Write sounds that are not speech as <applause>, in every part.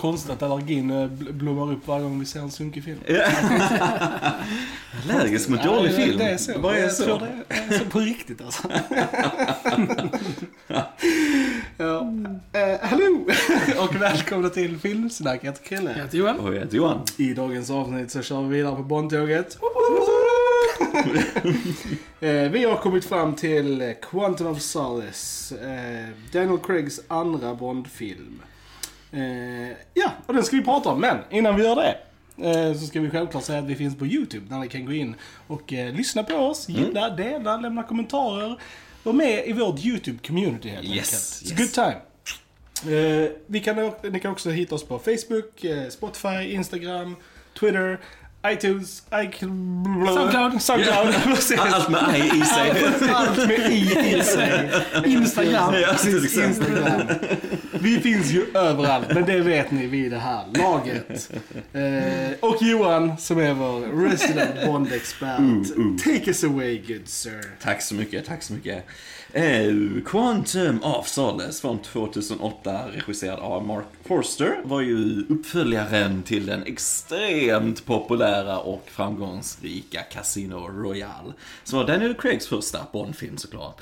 konstigt att allergin eh, bl- blommar upp varje gång vi ser en sunkig film. <laughs> Allergisk mot dålig film. Det är så. Vad är jag så? tror det är så på riktigt alltså. <laughs> ja. Eh, hallå! <laughs> Och välkomna till Filmsnack. Jag heter Chrille. Jag heter Johan. Och jag heter Johan. I dagens avsnitt så kör vi vidare på Bondtåget. Eh, vi har kommit fram till Quantum of Solace. eh, Daniel Craigs andra Bondfilm. Eh, ja, och den ska vi prata om. Men innan vi gör det eh, så ska vi självklart säga att vi finns på YouTube. Där ni kan gå in och eh, lyssna på oss, gilla, dela, lämna kommentarer. Var med i vårt YouTube-community helt Yes, enkelt. It's yes. good time. Eh, vi kan, ni kan också hitta oss på Facebook, eh, Spotify, Instagram, Twitter, iTunes, iCloud, Soundcloud. <laughs> Soundcloud. <laughs> precis. Allt med aj i sig. Allt med i i sig. <laughs> Instagram. Instagram. Vi finns ju överallt, men det vet ni vid det här laget. Eh, och Johan, som är vår resident Bond-expert. Take us away, good sir. Tack så mycket, tack så mycket. Eh, Quantum of Solace från 2008, regisserad av Mark Forster, var ju uppföljaren till den extremt populära och framgångsrika Casino Royale. Som var Daniel Craigs första Bondfilm såklart.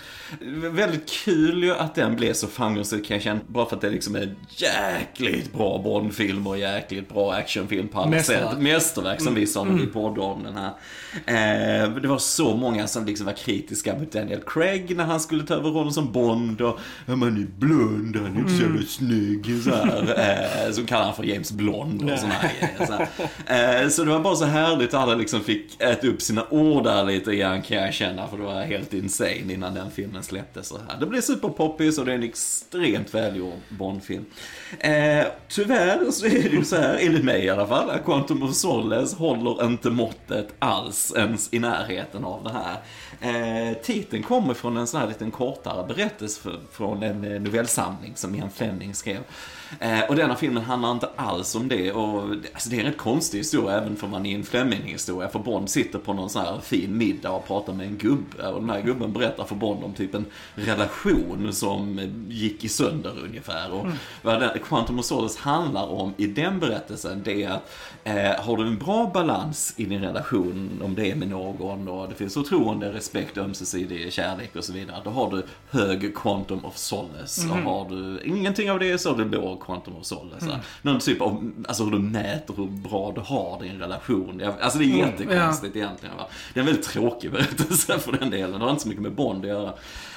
Väldigt kul ju att den blev så framgångsrik kan jag känna, bara för att det liksom är jäkligt bra Bondfilm och jäkligt bra actionfilm på alla Mästerverk. sätt. Mästerverk som vi sa när vi poddade om den här. Eh, det var så många som liksom var kritiska mot Daniel Craig när han skulle ta över rollen som Bond och man är blond, han är inte så jävla snygg så här. Eh, så kallar han för James Blond och här grejer. Så, här. Eh, så det var bara så härligt att alla liksom fick äta upp sina ord där lite grann kan jag känna för det var helt insane innan den filmen släpptes. Så här. Det blev superpoppis och det är en extremt välgjord Bondfilm. Eh, tyvärr så är det ju så här, enligt mig i alla fall, att Quantum of Solace håller inte måttet alls ens i närheten av det här. Eh, titeln kommer från en sån här liten kortare berättelse för, från en eh, novellsamling som Ian Fleming skrev. Eh, och denna filmen handlar inte alls om det och det- alltså det är en rätt konstig historia även för man är en Fleming-historia. För Bond sitter på någon sån här fin middag och pratar med en gubbe och den här gubben berättar för Bond om typ en relation som gick i sönder ungefär. Och vad den, Quantum of Solace handlar om i den berättelsen det är att eh, har du en bra balans i din relation, om det är med någon och det finns förtroende, respekt, ömsesidig kärlek och så vidare, då har du hög Quantum of Solace. Och har du ingenting av det så har du låg Quantum of Solace. Mm. Någon typ av, alltså hur du mäter hur bra du har din relation. Alltså det är jättekonstigt egentligen. Va? Det är en väldigt tråkig berättelse för den delen. Det har inte så mycket med Bond att göra.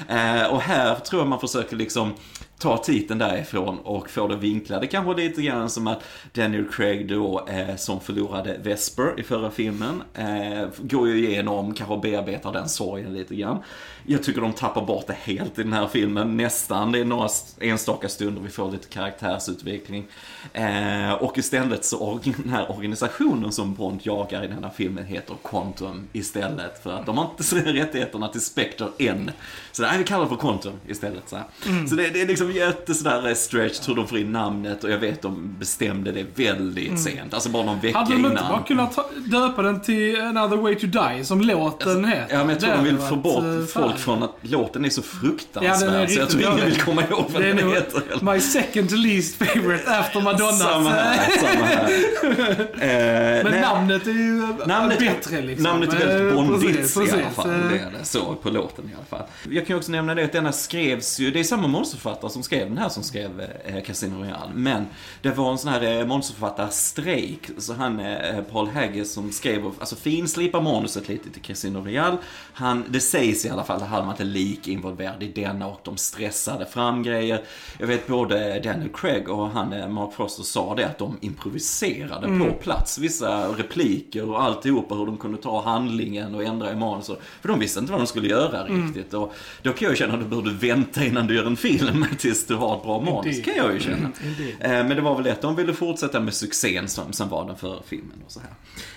Eh, och här tror jag man försöker liksom ta titeln därifrån och få det vinklade. Kanske lite grann som att Daniel Craig då, eh, som förlorade Vesper i förra filmen, eh, går ju igenom, kanske bearbetar den sorgen lite grann. Jag tycker de tappar bort det helt i den här filmen, nästan. Det är några enstaka stunder vi får lite karaktärsutveckling. Eh, och istället så, <laughs> den här organisationen som Bond jagar i den här filmen heter Quantum istället. För att de har inte <laughs> rättigheterna till Spectre än. Så nej, vi kallar det för Quantum istället. Så, här. så det, det är liksom jätte sådär stretched hur de får in namnet och jag vet de bestämde det väldigt sent. Alltså bara någon vecka Hade de inte innan. bara kunnat döpa den till Another Way to Die, som låten heter? Ja, men jag tror Det de vill få bort eh, folk fan. från att låten är så fruktansvärd. Ja, är så jag tror ingen vill komma ihåg vad den heter. my second least favorite after Madonna. Samma här, samma här. <laughs> Eh, Men nej. namnet är ju Namnet, bättre liksom. namnet är väldigt Eh, bondigt precis, i alla fall. Eh, Det är det. Så, på låten i alla fall. Jag kan ju också nämna det att denna skrevs ju, det är samma manusförfattare som skrev den här som skrev eh, Casino Royale. Men det var en sån här eh, manusförfattarstrejk. Så han, eh, Paul Haggis som skrev, alltså finslipa manuset lite till Casino Royale. Han, det sägs i alla fall att han var inte lika involverad i denna och de stressade fram grejer. Jag vet både Daniel Craig och han, eh, Mark Foster sa det att de improviserade på plats. Vissa repliker och alltihopa, hur de kunde ta handlingen och ändra i manus. För de visste inte vad de skulle göra riktigt. Och då kan jag känna att du borde vänta innan du gör en film <laughs> tills du har ett bra manus. Indeed. kan jag ju känna. Indeed. Eh, Men det var väl det att de ville fortsätta med succén som, som var den förra filmen och så här.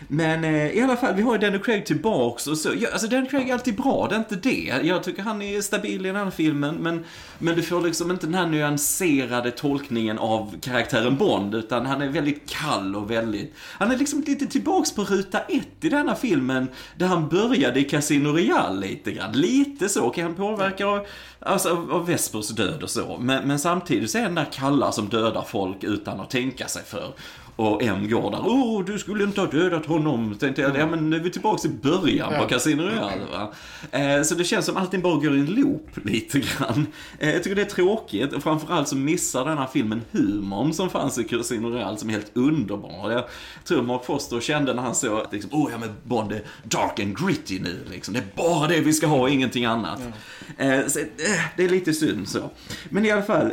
Men eh, i alla fall, vi har ju Daniel Craig tillbaks och så. Ja, alltså Daniel Craig är alltid bra, det är inte det. Jag tycker han är stabil i den här filmen, men, men du får liksom inte den här nyanserade tolkningen av karaktären Bond, utan han är väldigt kall och väldigt... Han är liksom lite tillbaks på ruta ett i denna filmen, där han började i Casino Real lite grann. Lite så, kan han påverka alltså, av, alltså, av Vespers död och så. Men, men samtidigt så är han den där kalla som dödar folk utan att tänka sig för. Och en går där, åh du skulle inte ha dödat honom. Tänkte jag, ja men nu är vi tillbaka i början på Ja. Casino Royale va. Eh, så det känns som allting bara går i en loop <laughs> lite grann. Eh, jag tycker det är tråkigt och framförallt så missar den här filmen humorn som fanns i Casino Royale som är helt underbar. Jag tror Mark Foster kände när han såg att liksom, åh ja men Bond är dark and gritty nu liksom. Det är bara det vi ska ha ingenting annat. Eh, så, det är lite synd så. Men i alla fall,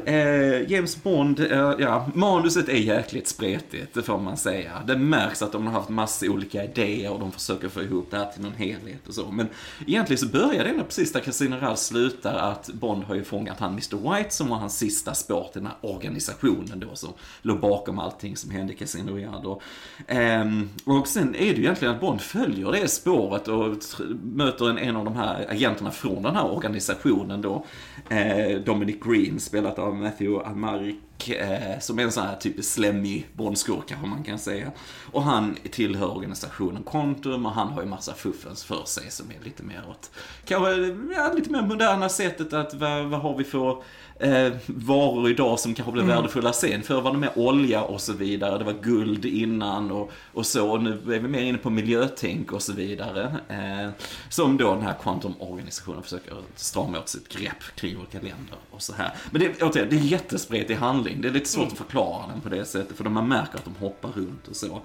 James Bond, ja, manuset är jäkligt spretigt, det får man säga. Det märks att de har haft massa olika idéer och de försöker få ihop det här till någon helhet och så. Men egentligen så börjar det ändå precis där Casino Royale slutar, att Bond har ju fångat han Mr White som var hans sista spår till den här organisationen då som låg bakom allting som hände i Casino Royale. Och, ehm, och sen är det ju egentligen att Bond följer det spåret och möter en, en av de här agenterna från den här organisationen då. Eh, Dominic Green, spelat av Matthew Almaric, eh, som är en sån här typisk slemmig Bondskurk kanske man kan säga. Och han tillhör organisationen Quantum och han har ju massa fuffens för sig som är lite mer åt, kanske, ja, lite mer moderna sättet att vad, vad har vi för eh, varor idag som kanske blir värdefulla sen. Förr var det mer olja och så vidare, det var guld innan och, och så. Och nu är vi mer inne på miljötänk och så vidare. Eh, som då den här Quantum-organisationen försöker strama åt sitt grepp kring olika länder och så här. Men det, återigen, det är jättespretig handling. Det är lite svårt att förklara den på det sättet, för man märker att de hoppar runt och så.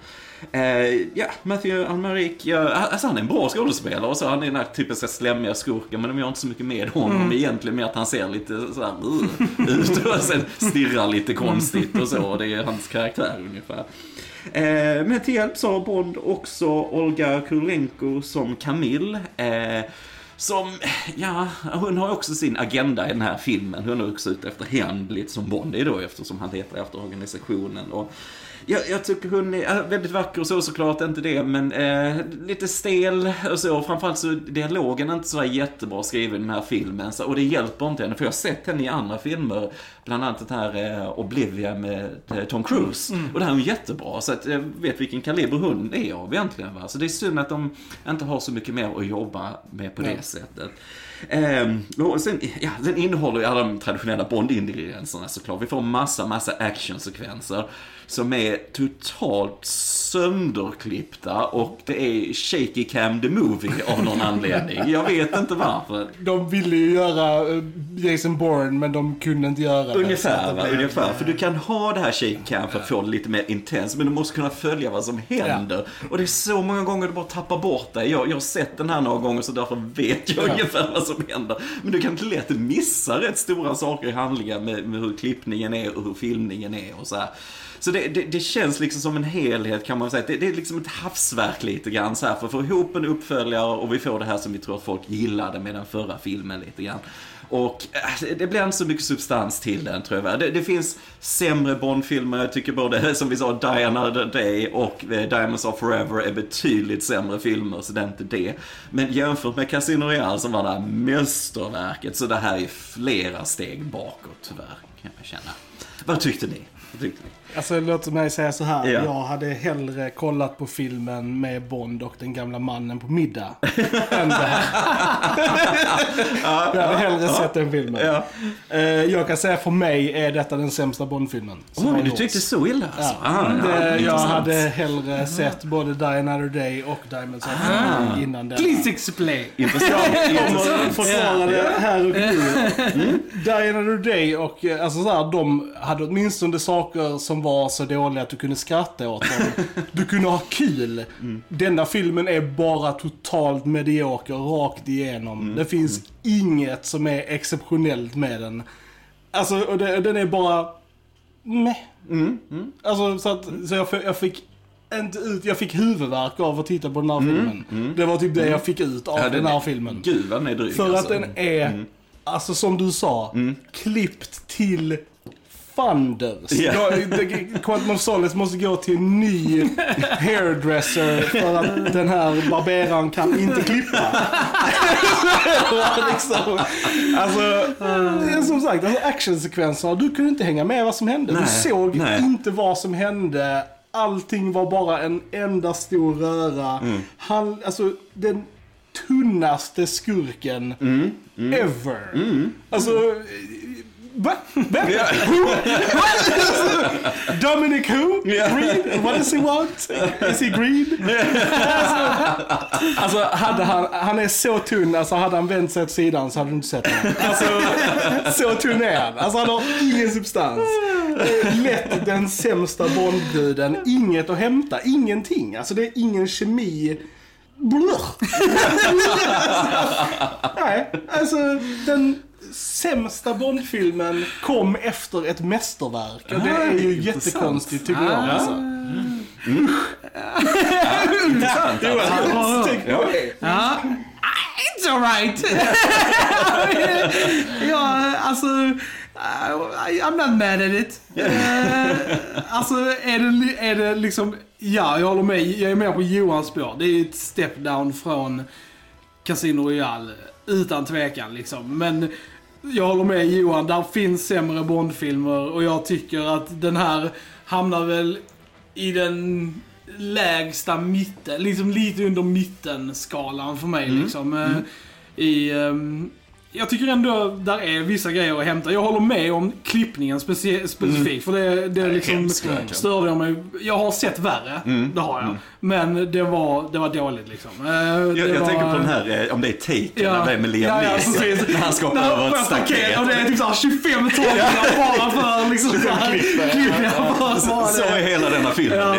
Eh, ja, Matthew Almaric, ja, alltså han är en bra skådespelare och så. Han är den här typiska slemmiga skurken, men de gör inte så mycket med honom. Egentligen mer att han ser lite så här uh, ut och sen stirrar lite konstigt och så. Det är hans karaktär ungefär. Eh, men till hjälp så har Bond också Olga Kurylenko som Camille. Eh, som, ja, hon har också sin agenda i den här filmen. Hon är också ute efter lite som Bond är då, eftersom han letar efter organisationen. Och jag, jag tycker hon är äh, väldigt vacker och så såklart, inte det, men eh, lite stel och så. Framförallt så dialogen är inte så jättebra skriven i den här filmen. Så, och det hjälper inte henne, för jag har sett henne i andra filmer. Bland annat den här eh, Oblivia med eh, Tom Cruise. Och det här är hon jättebra, så att jag vet vilken kaliber hon är av egentligen. Va? Så det är synd att de inte har så mycket mer att jobba med på det sättet. Ehm, och sen, ja, den innehåller ju alla de traditionella Bond-ingredienserna såklart. Vi får massa, massa actionsekvenser som är totalt sönderklippta och det är shaky cam the movie av någon anledning. Jag vet inte varför. De ville ju göra eh, Jason Bourne, men de kunde inte göra det. Ungefär, det va? blev- ungefär. För du kan ha det här shaky cam för att få det lite mer intens, men du måste kunna följa vad som händer. Och det är så många gånger du bara tappar bort dig. Jag, jag har sett den här några gånger så därför vet jag Ja. ungefär vad som händer. Men du kan inte lätt missa rätt stora saker i handlingen med, med hur klippningen är och hur filmningen är och så här. Så det, det, det känns liksom som en helhet kan man säga. Det, det är liksom ett havsverk lite grann så här för att få ihop en uppföljare och vi får det här som vi tror att folk gillade med den förra filmen lite grann. Och eh, det blir inte så mycket substans till den tror jag. Det, det finns sämre Bond-filmer. Jag tycker både, <laughs> som vi sa, Die Another Day och eh, Diamonds Are Forever är betydligt sämre filmer, så det är inte det. Men jämfört med Casino Royale som var det här mästerverket, så det här är flera steg bakåt tyvärr, kan jag känna. Vad tyckte ni? Vad tyckte ni? Alltså låt mig säga så här. Ja. Jag hade hellre kollat på filmen med Bond och den gamla mannen på middag. än det här. jag hade hellre sett den filmen. Eh, jag kan säga för mig är detta den sämsta Bond-filmen. Oj, du tyckte så illa alltså? Ah, det, jag intressant. hade hellre sett både Die Another Day och Diamonds of Ah. Innan den. Please explain. Intressant. <laughs> Jag intressant. förklara det här och nu. Die Another Day och eh, alltså så här, de hade åtminstone saker som var så dåliga att du kunde skratta åt dem. <laughs> Du kunde ha kul. Denna filmen är bara totalt medioker rakt igenom. Det finns inget som är exceptionellt med den. Alltså, och det, den är bara... Meh. Alltså, så, att, så jag, fick- jag fick inte ut, jag fick huvudvärk av att titta på den här filmen. Det var typ det jag fick ut av Ja, den här filmen. Gud vad den är dryg För alltså. att den är, alltså som du sa, klippt till funders. Det- Quantum of Solace måste gå till en ny hairdresser för att den här barberaren kan inte klippa. <laughs> liksom. Alltså, det är som sagt, alltså actionsekvenserna, du kunde inte hänga med vad som hände. Nej, du såg nej. inte vad som hände. Allting var bara en enda stor röra. Mm. Han, alltså den tunnaste skurken ever. Alltså, va? Va? Who? <laughs> Dominic who? Green? What does he want? Is he green? Alltså, hade han, han är så tunn, alltså hade han vänt sig åt sidan så hade du inte sett honom. Alltså, så tunn är han. Alltså han har ingen substans. Lätt den sämsta Bondbruden. Inget att hämta, ingenting. Alltså det är ingen kemi. Blech. Nej, alltså den sämsta Bondfilmen kom efter ett mästerverk. Och det är ju jättekonstigt tycker jag. Alltså. <laughs> Intressant. Tänk på det. Ja. It's alright. <laughs> ja, alltså... I'm not mad at it. Eh, alltså, är det, är det liksom... Ja, jag håller med. Jag är med på Johans spår. Det är ett step down från Casino Royale. Utan tvekan liksom. Men jag håller med Johan. Där finns sämre Bondfilmer och jag tycker att den här hamnar väl i den lägsta mitten, liksom lite under mittenskalan för mig liksom. Eh, I, ehm, jag tycker ändå där är vissa grejer att hämta. Jag håller med om klippningen specie- specifikt, för det, det liksom hemskt verkligen. störde jag mig. Jag har sett värre, det har jag. Men det var, det var dåligt liksom. Eh, Jag, det jag var- tänker på den här, eh, om det är Taken, Ja. det är med Liam Ja, ja, Neeson. När han ska hoppa När över ett staket. Och det är typ såhär 25 tagningar bara för liksom såhär Så, så det. är hela denna filmen. Ja.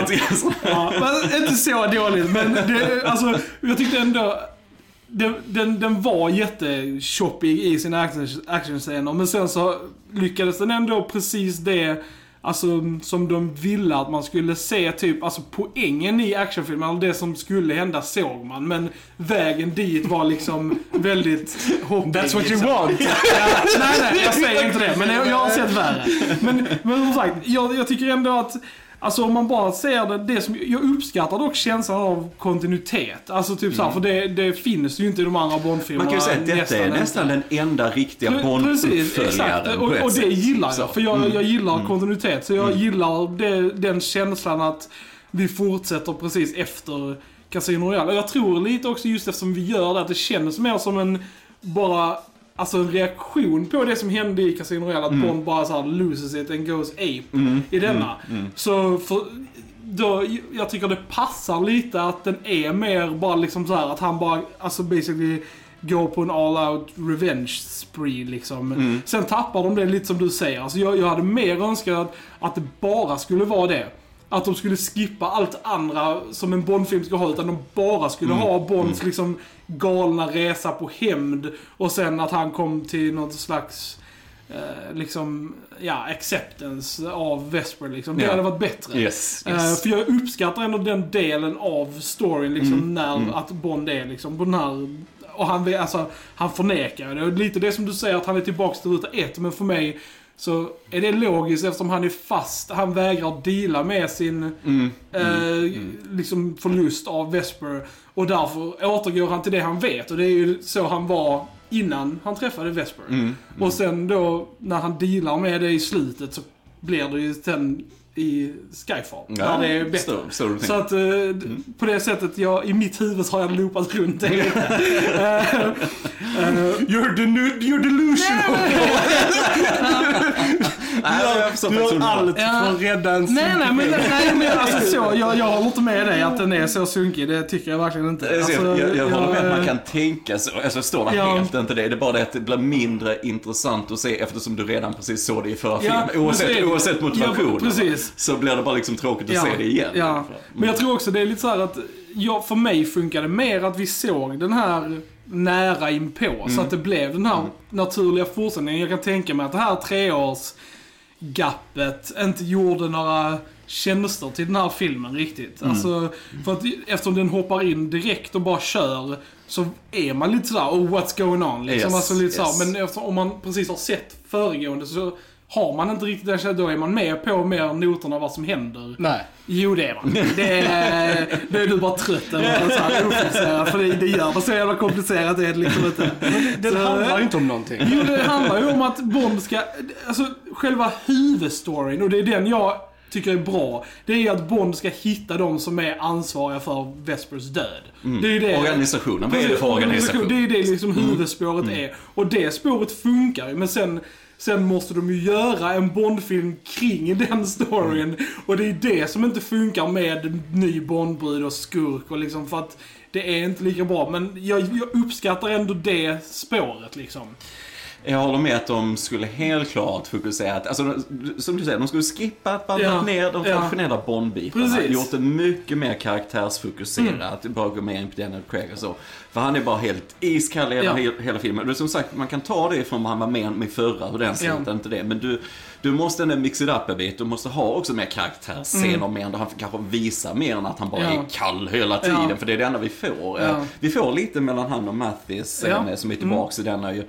Ja, men inte så dåligt, men det, alltså, jag tyckte ändå... Den, den, den var jättechoppig i sina action- actionscener, men sen så lyckades den ändå precis det Alltså som de ville att man skulle se typ, alltså poängen i actionfilmen, det som skulle hända såg man. Men vägen dit var liksom <laughs> väldigt hoppig. That's what you liksom. want. Ja, nej, nej, jag säger inte det. Men jag, jag har sett värre. Men, men som sagt, jag, jag tycker ändå att Alltså om man bara ser det, det som, jag uppskattar dock känslan av kontinuitet. Alltså typ såhär, för det, det finns ju inte i de andra Bondfilmerna. Man kan ju säga att detta är inte. nästan den enda riktiga. Bond-uppföljaren Och, och det gillar jag. För jag, jag gillar kontinuitet. Så jag gillar det, den känslan att vi fortsätter precis efter Casino Royale. Och jag tror lite också just eftersom vi gör det, att det känns mer som en bara Alltså en reaktion på det som hände i Casino Royale, att Bond bara så här loses it and goes ape i denna. Så för, då, jag tycker det passar lite att den är mer bara liksom så här att han bara, alltså basically går på en all out revenge spree liksom. Sen tappar de det lite som du säger. Alltså jag, jag hade mer önskat att det bara skulle vara det. Att de skulle skippa allt andra som en Bondfilm ska ha, utan de bara skulle ha Bonds liksom galna resa på hämnd och sen att han kom till något slags eh, liksom, ja, acceptance av Vesper liksom. Det Ja. hade varit bättre. Yes, Eh, yes. för jag uppskattar ändå den delen av storyn liksom när att Bond är liksom på den här och han, alltså, han förnekar det. Och lite det som du säger att han är tillbaks till ruta ett, men för mig så är det logiskt eftersom han är fast. Han vägrar deala med sin eh, liksom förlust av Vesper. Och därför återgår han till det han vet. Och det är ju så han var innan han träffade Vesper. Och sen då när han dealar med det i slutet så blir det ju sen i Skyfall. Ja, där det är bättre. du tänker. Så att eh, d- på det sättet, jag, i mitt huvud har jag loopat runt det lite. <laughs> Eh, eh, You're, the, you're delusional. <laughs> Nej, jag förstår Du gör allt Ja. för att rädda en Nej, nej, men, nej, men alltså så, jag, jag håller inte med dig att den är så sunkig. Det tycker jag verkligen inte. Jag, Alltså, jag, jag håller med att man kan tänka så. Alltså, jag står där Ja. helt inte det. Det är bara det att det blir mindre intressant att se eftersom du redan precis såg det i förra Ja, filmen. Oavsett, det. oavsett motivationen. Ja, precis. Så blir det bara liksom tråkigt att Ja, se det igen. Ja. Men jag tror också det är lite så här att, ja, för mig funkar det mer att vi såg den här nära inpå. Så att det blev den här naturliga fortsättningen. Jag kan tänka mig att det här treårs gappet inte gjorde några tjänster till den här filmen riktigt. Alltså, för att eftersom den hoppar in direkt och bara kör så är man lite sådär, oh what's going on? Liksom. Yes, alltså, lite yes. Men eftersom, om man precis har sett föregående så har man inte riktigt den känslan, då är man med på mer noterna vad som händer. Nej. Jo, det är man. Det är, det är du bara trött ofokuserad, för det, det gör det så jävla komplicerat det är det liksom inte. Det Så- handlar ju inte om någonting. Jo, det handlar ju om att Bond ska... Alltså, själva huvudstoryn, och det är den jag tycker är bra, det är att Bond ska hitta de som är ansvariga för Vespers död. Det är ju det. Organisationen, vad är det för Precis, organisation? Det är det liksom huvudspåret är. Och det spåret funkar ju, men sen, sen måste de ju göra en Bondfilm kring den storyn. Och det är det som inte funkar med ny Bondbrud och skurk och liksom för att det är inte lika bra. Men jag, jag uppskattar ändå det spåret liksom. Jag håller med att de skulle helt klart fokuserat, alltså som du säger, de skulle skippat, bantat Ja, ner de ja. traditionella Bond-bitarna. Precis. Mm. Gjort det mycket mer karaktärsfokuserat, bara gå mer in på Daniel Craig och så. För han är bara helt iskall hela, Ja. hela filmen. Och som sagt, man kan ta det från vad han var med med förra, hur den Ja. slutade, inte det. Men du, du måste ändå mixa it up en bit. Du måste ha också mer karaktärsscener, mer där han kanske visar mer än att han bara Mm. Ja. är kall hela tiden. Ja. För det är det enda vi får. Ja. Vi får lite mellan han och Mathis, Ja. Mm. eh, som är tillbaks i denna ju.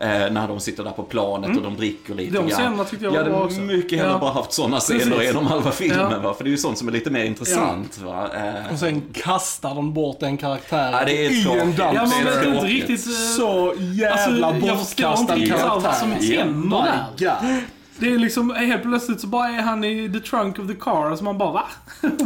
Eh, när de sitter där på planet och de dricker lite De grann. scenerna tyckte jag var bra också. mycket hellre Ja. bara haft sådana scener genom halva filmen Ja. va. För det är ju sånt som är lite mer intressant va. Eh, Och sen kastar de bort en karaktär Ja, det är i en dans. Ja, man det är vet inte riktigt... Så jävla Alltså, jag förstår inte bortkastad riktigt karaktär. vad som händer My där. Det är liksom, helt plötsligt så bara är han i the trunk of the car och så man bara va?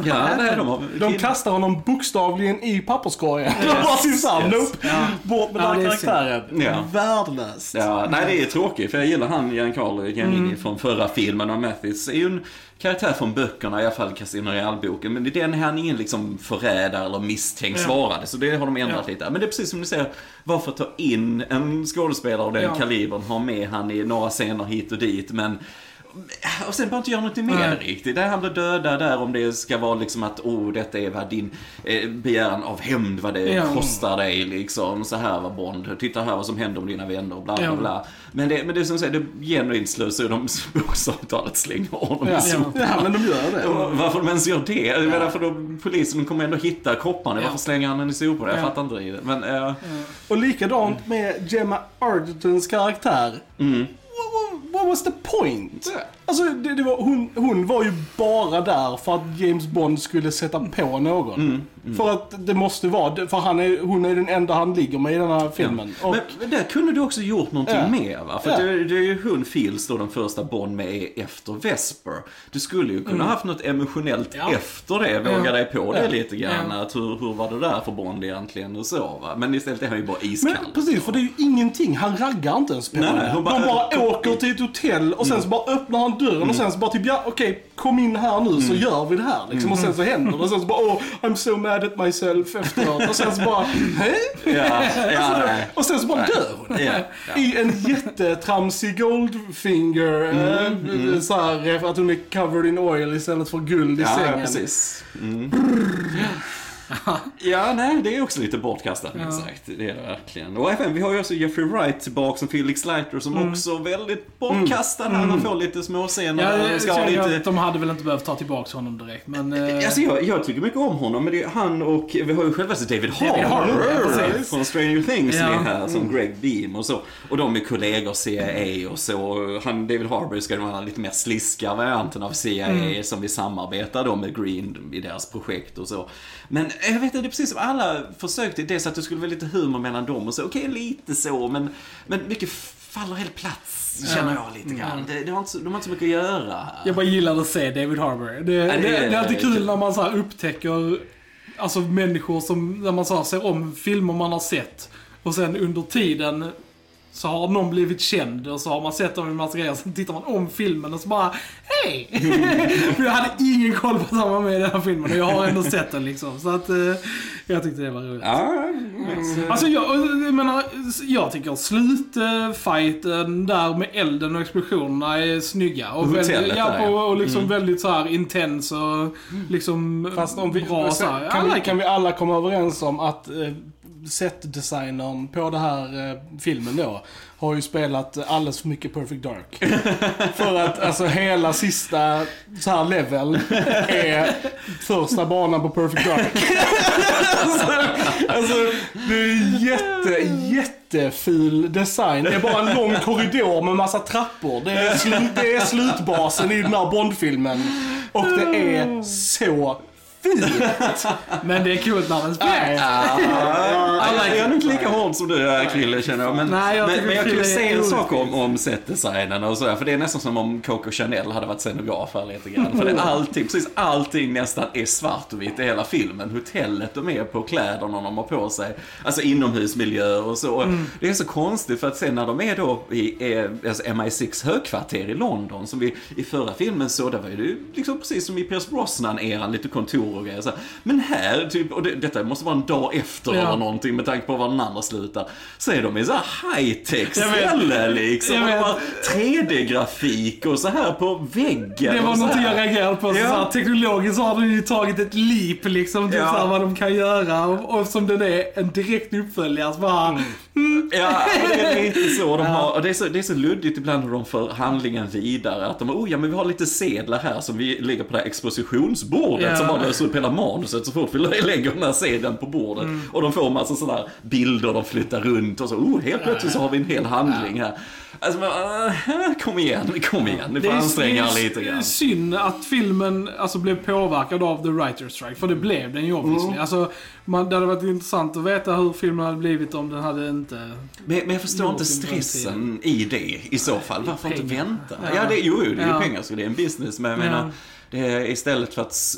ja, nej, de har... De kastar honom bokstavligen i papperskorgen. De <laughs> bara sin. Yes. Nope. Bort med Ja, den karaktären. Ja. Värdelöst. Ja, nej det är tråkigt för jag gillar han Giancarlo Giannini Mm. från förra filmen och Mathis är ju en karaktär från böckerna, i alla fall Casino Royale-boken. Men i den är han ingen liksom förrädare eller misstänkt svarade, så det har de ändrat Ja. lite. Men det är precis som du säger, varför ta in en skådespelare av den Ja. kalibern, ha med han i några scener hit och dit, men och sen bara inte göra något mer riktigt. Där han blir dödad där om det ska vara liksom att oh detta är vad din eh, begäran av hämnd, vad det Ja. kostar dig liksom. Så här var Bond, titta här vad som händer om dina vänner och bla bla Ja. bla. Men det, men det är som säger, det genuint slösar de bokstavligt talat slänger honom i Ja. soporna. ja, men de gör det. Och Varför de ens gör det? Jag menar, för då, polisen kommer ändå hitta kropparna. Ja. Varför slänger han den i soporna? Jag Ja. fattar inte riktigt. Men, eh, Och likadant med Gemma Artertons karaktär. mm. What, was the point? Ja. Alltså, det, det var, hon, hon var ju bara där för att James Bond skulle sätta på någon. Mm, För att det måste vara, för han är, hon är den enda han ligger med i den här filmen. Och, Men, där kunde du också gjort någonting Ja. mer va? För Ja. det, det är ju hon Fields då den första Bond med är efter Vesper. Du skulle ju kunna haft något emotionellt Ja. efter det, våga Ja. dig på det Ja. lite grann. Ja. Att hur, hur var det där för Bond egentligen och så va? Men istället är han ju bara iskall. men precis, för det är ju ingenting. Han raggar inte ens på Nej, henne. nej, hon bara- De bara kom- åker till ett hotell och sen så bara öppnar han dörren och sen så bara typ ja okej kom in här nu så gör vi det här liksom. Och sen så händer det och sen så bara oh I'm so mad at myself efteråt och sen så bara hej? Ja, ja, nej. Och sen så bara dör hon. I en jättetramsig Goldfinger. Mm, eh, Så här, att hon är covered in oil istället för guld i Ja, sängen. precis. Mm. <laughs> ja, nej, det är också lite bortkastat minst sagt. Det är det verkligen. Och även, vi har ju också Jeffrey Wright tillbaka som Felix Leiter som också är väldigt bortkastad. Han får lite småscener. Ja, jag ska lite... att de hade väl inte behövt ta tillbaka honom direkt, men... eh, Alltså jag, jag tycker mycket om honom, men det är han och vi har ju självaste David Harbour Harbour, ja, från Stranger Things Ja. är här som Greg Beam och så. Och de är kollegor CIA och så. Han, David Harbour ska vara lite mer sliska varianten av CIA Mm. som vi samarbetar då med Green i deras projekt och så. Men jag vet inte, det är precis som alla försökte, dels att det skulle vara lite humor mellan dem och så. Okej, lite så, men, men mycket faller helt plats, känner jag lite grann. Det, det har inte, de har inte så mycket att göra. Jag bara gillar att se David Harbour. Det, det, det det, är- alltid kul när man så här upptäcker alltså människor som, när man så ser om filmer man har sett och sen under tiden så har någon blivit känd och så har man sett dem i en massa grejer. Sen tittar man om filmen och så bara Hej! För <laughs> jag hade ingen koll på att han var med i den här filmen och jag har ändå sett den liksom. Så att eh, jag tyckte det var roligt. Ja, men- Alltså jag, jag menar, jag tycker slutfighten där med elden och explosionerna är snygga. Och, väldigt, ja. Mm. och, och liksom väldigt så här intens och liksom Fast om vi, bra så här. kan, vi, like kan vi alla komma överens om att eh, setdesignern på den här eh, filmen då, har ju spelat alldeles för mycket Perfect Dark. <laughs> för att alltså hela sista så här level är första banan på Perfect Dark. <laughs> alltså, alltså, det är jätte, jätteful design. Det är bara en lång korridor med massa trappor. Det är, slut, det är slutbasen i den här Bondfilmen. Och det är så fint. Men det är coolt när den spelar. Ja, jag är nog inte lika hård som du är Krille känner jag. Men, Nej, jag men, men jag kan säga en sak om, om setdesignen och sådär. För det är nästan som om Coco Chanel hade varit scenograf här lite grann. För det är allting, precis allting nästan är svart och vitt i hela filmen. Hotellet de är på, kläderna de har på sig. Alltså inomhusmiljöer och så. Mm. Det är så konstigt för att sen när de är då i eh, alltså MI6 högkvarter i London, som vi i förra filmen såg, där var det ju liksom precis som i Pierce Brosnan-eran, lite kontor och grejer. Så här. Men här, typ, och det, detta måste vara en dag efter Ja. eller någonting med tanke på var den andra slutar. Så är de i så här high-tech ställe liksom. Jag Och vet. bara 3D-grafik och så här på väggen. Det var någonting jag reagerade på. Så Ja. så här, teknologiskt så har de ju tagit ett leap liksom. Ja. så här, vad de kan göra. Och, och som den är en direkt uppföljare så bara... Mm. Ja, det är lite så. De har, och det, är så det är så luddigt ibland hur de för handlingen vidare. Att de, oh ja men vi har lite sedlar här som vi lägger på det här expositionsbordet Ja. som bara löser upp hela manuset så fort vi lägger den här sedeln på bordet. Mm. Och de får massa sådana här bilder de flyttar runt och så, oh helt plötsligt så har vi en hel handling här. Alltså, men, äh, kom igen, kom igen. Ni får är- anstränga er det är lite grann. synd att filmen alltså, blev påverkad av The Writer's Strike, för det blev den ju obviously. Mm. Alltså, man, det hade varit intressant att veta hur filmen hade blivit om den hade inte... Men, men jag förstår inte stressen i det i så fall. Varför inte vänta? Ja. Ja, det, jo, det är ju pengar så det är en business. Men jag Ja. menar, är istället för att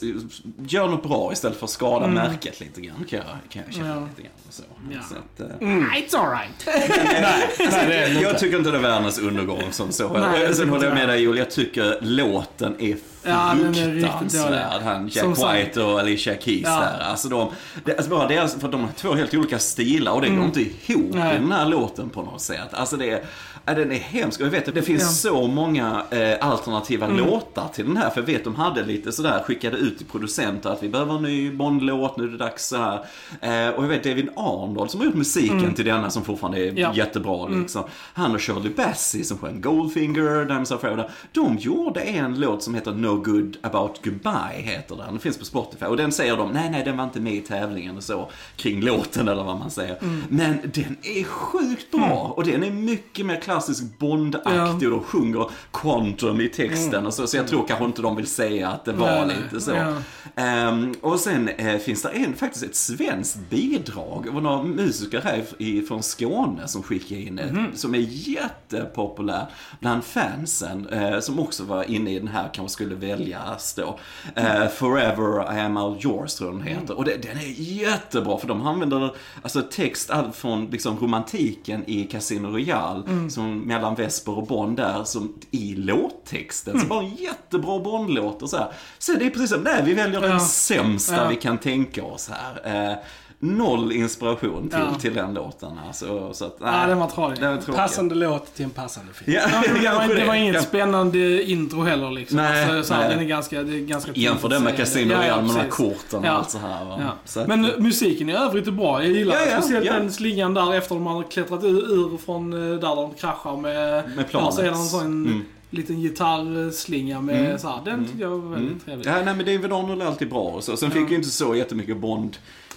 göra något bra istället för att skada Mm. märket lite grann. Kan jag, kan jag känna Ja. lite grann. Så. Ja. Så att, eh, It's alright. <laughs> Det jag tycker inte det är världens undergång som så. Nej, Sen håller jag med dig Joel, jag tycker låten är Ja, fruktansvärd. Han Jack Som. White och Alicia Keys Ja. där. Alltså de, det, alltså bara deras, för de har två helt olika stilar och det går inte ihop Mm. I den här låten på något sätt. Alltså det är, ja, den är hemsk. Och jag vet att det finns Ja. Mm. så många eh, alternativa låtar till den här. För jag vet de hade lite sådär, skickade ut till producenter att vi behöver en ny Bond-låt, nu är det dags så här. Eh, och jag vet David Arnold som har gjort musiken till denna som fortfarande är Mm. Ja. Mm. jättebra liksom. Han och Shirley Bassey som sjöng Goldfinger, Diamonds Are Forever. De gjorde en låt som heter No Good About Goodbye, heter den. Den finns på Spotify. Och den säger de, nej nej den var inte med i tävlingen och så, kring låten eller vad man säger. Mm. Men den är sjukt bra. Och den är mycket mer klassisk Bond-aktig och de sjunger quantum i texten och så. Så jag tror kanske inte de vill säga att det var Nej, lite så. Ja. Ehm, och sen eh, finns det en, faktiskt ett svenskt bidrag. Det var några musiker här i- från Skåne som skickade in ett, Mhm. som är jättepopulär bland fansen. Eh, som också var inne i den här, kanske skulle väljas då. Eh, Forever I am all yours tror jag den heter. Och det, den är jättebra för de använder alltså text allt från liksom romantiken i Casino Royale, Mm. Som mellan Vesper och Bond där, som i låttexten. Mm. Så bara en jättebra Bond-låt och så här. Så det är precis som, nej vi väljer den Ja. sämsta Ja. vi kan tänka oss här. Eh, noll inspiration till, Ja. till den låten. Alltså, så att, nej, Ja, den var tråkig. Passande låt till en passande film. Ja, Ja, <laughs> det, var, det var inget Ja. spännande intro heller liksom. Nej, alltså, så här, nej. Den är ganska, det är ganska Jämför den med Casino ja, ja, Royale med de här korten och Ja. allt så här. Va? Ja. Så att, Men eh, musiken i övrigt är bra. Jag gillar Ja, ja, speciellt ja. den slingan där efter de har klättrat ur, ur från eh, där de kraschar med... Med planet. Ja, så är det en sån Mm. liten gitarrslinga med Mm. så här. Den tycker jag var väldigt mm. trevlig. Ja, nej men David Arnold är alltid bra och så. Sen fick ju inte så jättemycket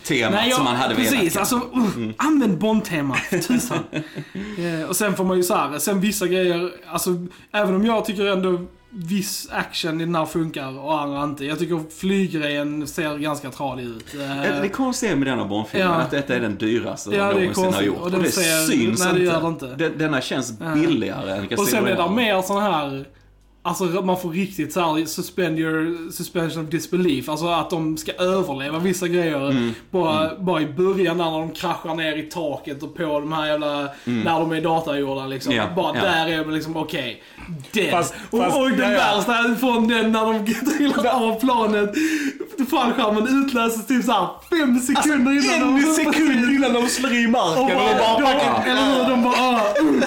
Bond-temat Nej, ja, som man hade precis. velat. Alltså, uh, använd Bond-temat. Tusan. eh, och sen får man ju så här, sen vissa grejer, alltså även om jag tycker ändå viss action i den här funkar och andra inte. Jag tycker flyggrejen ser ganska tradig ut. Eh, Det konstiga med denna Bondfilmen Ja. att detta är den dyraste Ja, de någonsin har gjort. Och Och, den det ser- syns nej, det inte. det inte. Denna känns Ja. billigare än Casino och sen är det mer sån här Alltså man får riktigt så här suspend your suspension of disbelief. Alltså att de ska överleva vissa grejer. Mm. Bara, bara i början där när de kraschar ner i taket och på de här jävla, när de är datagjorda liksom. Mm. Ja, Bara ja. där är det liksom okej. Okay, Fast- och, fast- och den ja, ja. värsta från den när de <laughs> trillar av planet. Fallskärmen utlöses typ såhär fem sekunder innan En de sekund <laughs> innan de slår i marken och och bara, de bara eller hur, de bara ah, uh,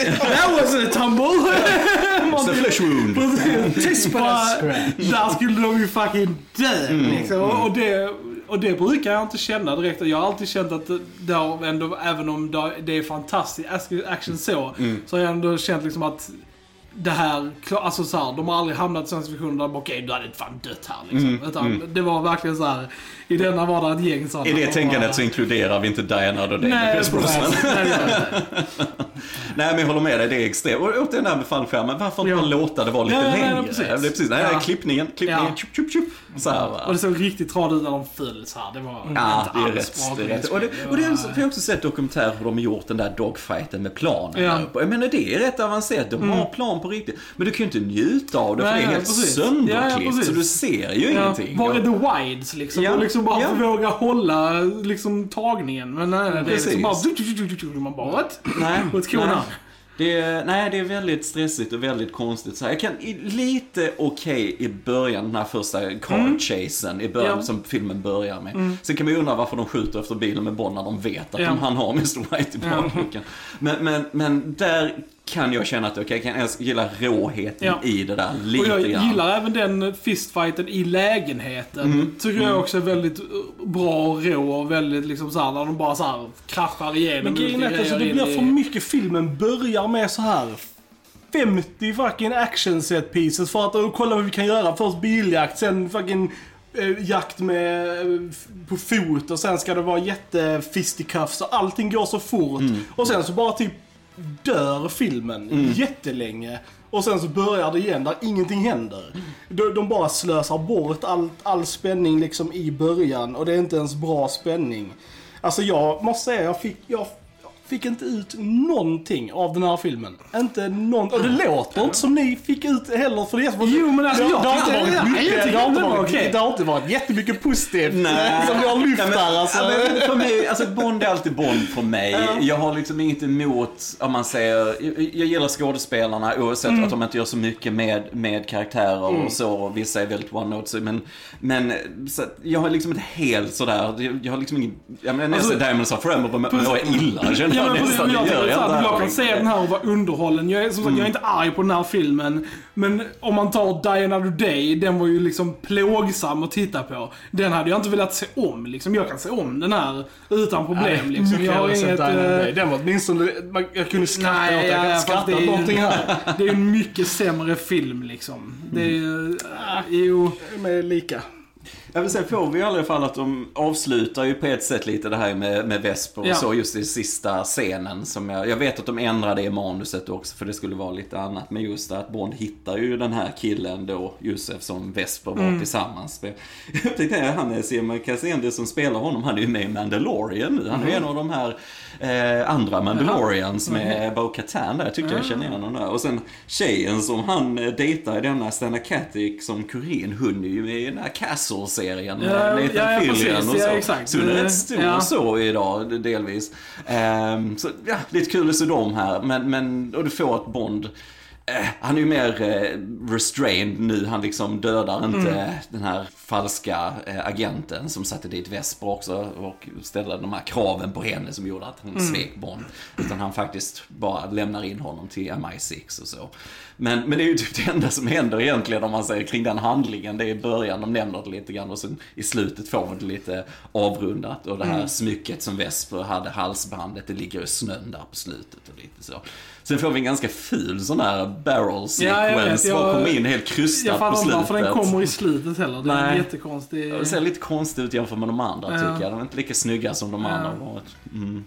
<laughs> That was a tumble! It's a flesh wound. Precis. Där skulle de ju fucking dö Mm. liksom. Och, och det, och det brukar jag inte känna direkt. Jag har alltid känt att det- har ändå, även om det- det är fantastiskt action så, Mm. så har jag ändå känt liksom att det här, alltså så här, de har aldrig hamnat i sådana situationer där okej, du hade fan dött här liksom. Mm, Utan det var verkligen så här, i denna var det ett gäng sådana. I det tänkandet bara- så inkluderar vi inte Diana och Nej, Pierce Brosnan. <laughs> Nej, inte. Nej, men jag håller med dig, det är extremt. Och återigen det här med fallskärmen, varför inte Ja. bara låta det vara lite Ja, längre? precis. Det är precis. Nej, Ja. klippningen, klippningen, Ja. tjup, tjup, tjup. Så här, va? Och det såg riktigt tradigt ut när de föll så här. Det var Ja, inte det är alls rätt. bra Det är rätt. Och, det, och det är, jag har också sett dokumentärer hur de gjort den där dogfighten med planen. Ja. Jag menar det är rätt avancerat. De har plan på riktigt. Men du kan ju inte njuta av det för Nej, det är helt precis. sönderklippt. Ja, ja, så du ser ju Ja, ingenting. var är the wides liksom? Ja, Och liksom bara ja. våga hålla liksom tagningen. Men nej, nej, det är liksom bara... Man bara what? Nej, <laughs> What's going nej. on? Det är, nej, det är väldigt stressigt och väldigt konstigt. Så här, jag kan lite okej i början, den här första car chasen i början Ja. som filmen börjar med. Sen kan man ju undra varför de skjuter efter bilen med Bond när de vet att Ja. de, han har Mr. White i bakluckan. Men, men, men där kan jag känna att okej, jag kan ens gilla råheten Ja. i det där lite Och jag grann. gillar även den fistfighten i lägenheten. Mm. Tycker jag också är väldigt uh, bra och rå och väldigt liksom såhär när de bara såhär kraschar igenom. Men grejen är att alltså, det blir för mycket. Filmen börjar med så här 50 fucking action set pieces för att kolla vad vi kan göra. Först biljakt, sen fucking eh, jakt med, eh, på fot och sen ska det vara jättefisticuffs och allting går så fort. Och sen så bara typ dör filmen jättelänge. Och sen så börjar det igen där ingenting händer. De, de bara slösar bort all, all spänning liksom i början och det är inte ens bra spänning. Alltså jag måste säga, jag fick, jag fick inte ut någonting av den här filmen. Inte någon, och det låter inte som ni fick ut heller för det. Jo, men alltså, det, jag det, har inte varit mycket, det, har inte tyckte det varit, har inte varit jättemycket positivt Nej. som ni har lyft Ja, men- där alltså. Ja, men för mig, alltså Bond är alltid Bond för mig. Jag har liksom inget emot, om man säger, jag, jag gillar skådespelarna oavsett Mm. att de inte gör så mycket med, med karaktärer och så. Och vissa är väldigt one notes men, men så jag har liksom inte helt sådär, jag, jag har liksom ingen, jag menar nästan Alltså- Diamonds of Forever mår jag illa känner Ja, men nästan. jag, Det jag, gör jag, jag inte kan se den här och vara underhållen. Jag är, som sagt, jag är inte arg på den här filmen. Men om man tar Die Another Day, den var ju liksom plågsam att titta på. Den hade jag inte velat se om. Liksom. Jag kan se om den här utan problem. Liksom. Jag har inget... eh, Den var åtminstone, jag kunde skratta Nej, åt det. Jag ja, kan fast skratta åt någonting här. Det är en mycket sämre film liksom. Det är... äh, jo. De är lika. Jag vill säga, får vi i alla fall att de avslutar ju på ett sätt lite det här med, med Vesper och Ja. så just i sista scenen. Som jag, jag vet att de ändrade i manuset också för det skulle vara lite annat. Men just det att Bond hittar ju den här killen då, Josef, som Vesper var tillsammans med. <laughs> Jag tänkte att han är Simon Cassandra som spelar honom, han är ju med i Mandalorian nu. Han är ju en av de här eh, andra Mandalorians med Bo Katan där. Jag tyckte jag kände igen honom där. Och sen tjejen som han eh, dejtar i denna Stana Katic som kurin, hon är ju med i den här Castle-serien med Ja, Nathan ja, Fillion precis. och så. Ja, exakt. Så hon är Eh, rätt stor ja. så idag, delvis. Ehm, så ja, lite kul att se dem här. Men, men och du får att Bond eh, han är ju mer eh, restrained nu. Han liksom dödar inte Mm. den här falska eh, agenten som satte dit Vesper också och ställde de här kraven på henne som gjorde att hon Mm. svek Bond. Utan han faktiskt bara lämnar in honom till MI6 och så. Men, men det är ju typ det enda som händer egentligen om man säger kring den handlingen. Det är i början de nämner det lite grann och sen i slutet får man det lite avrundat. Och det Mm. här smycket som Vesper hade, halsbandet, det ligger i snön där på slutet och lite så. Sen får vi en ganska ful sån här barrel Ja, jag sequence. Jag- Bara kommer in helt krystad Jag på fattar inte slutet. varför den kommer i slutet heller. Det är Nej. Det ser lite konstigt ut jämfört med de andra Ja. tycker jag. De är inte lika snygga som de Ja. andra har varit. Mm.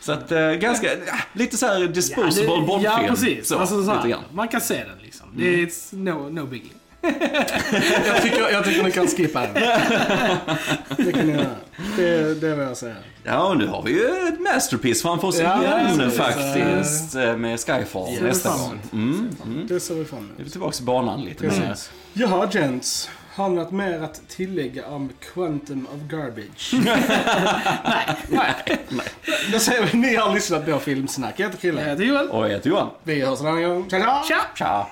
Så att, eh, ganska, ja, lite så här disposable ja, det, Bondfilm. ja, precis. Så, alltså, så här, man kan se den liksom. Det är it's no, no biggie. <laughs> Jag tycker, jag tycker ni kan skippa den. Det kan ni göra. Det, det vill jag säga. Ja, och nu har vi ju ett masterpiece framför oss Ja, igen faktiskt. eh, Med Skyfall nästa gång. Mm, mm. Det ser vi fram Vi emot. är tillbaka i banan lite. Precis. Jaha, gents. Har ni något mer att tillägga om Quantum of Garbage? <laughs> Nej. Då säger vi ni har lyssnat på Filmsnack. Jag heter Chrille. Jag heter Joel. Och jag heter Johan. Vi hörs en annan gång. Tja, tja! Tja! Tja!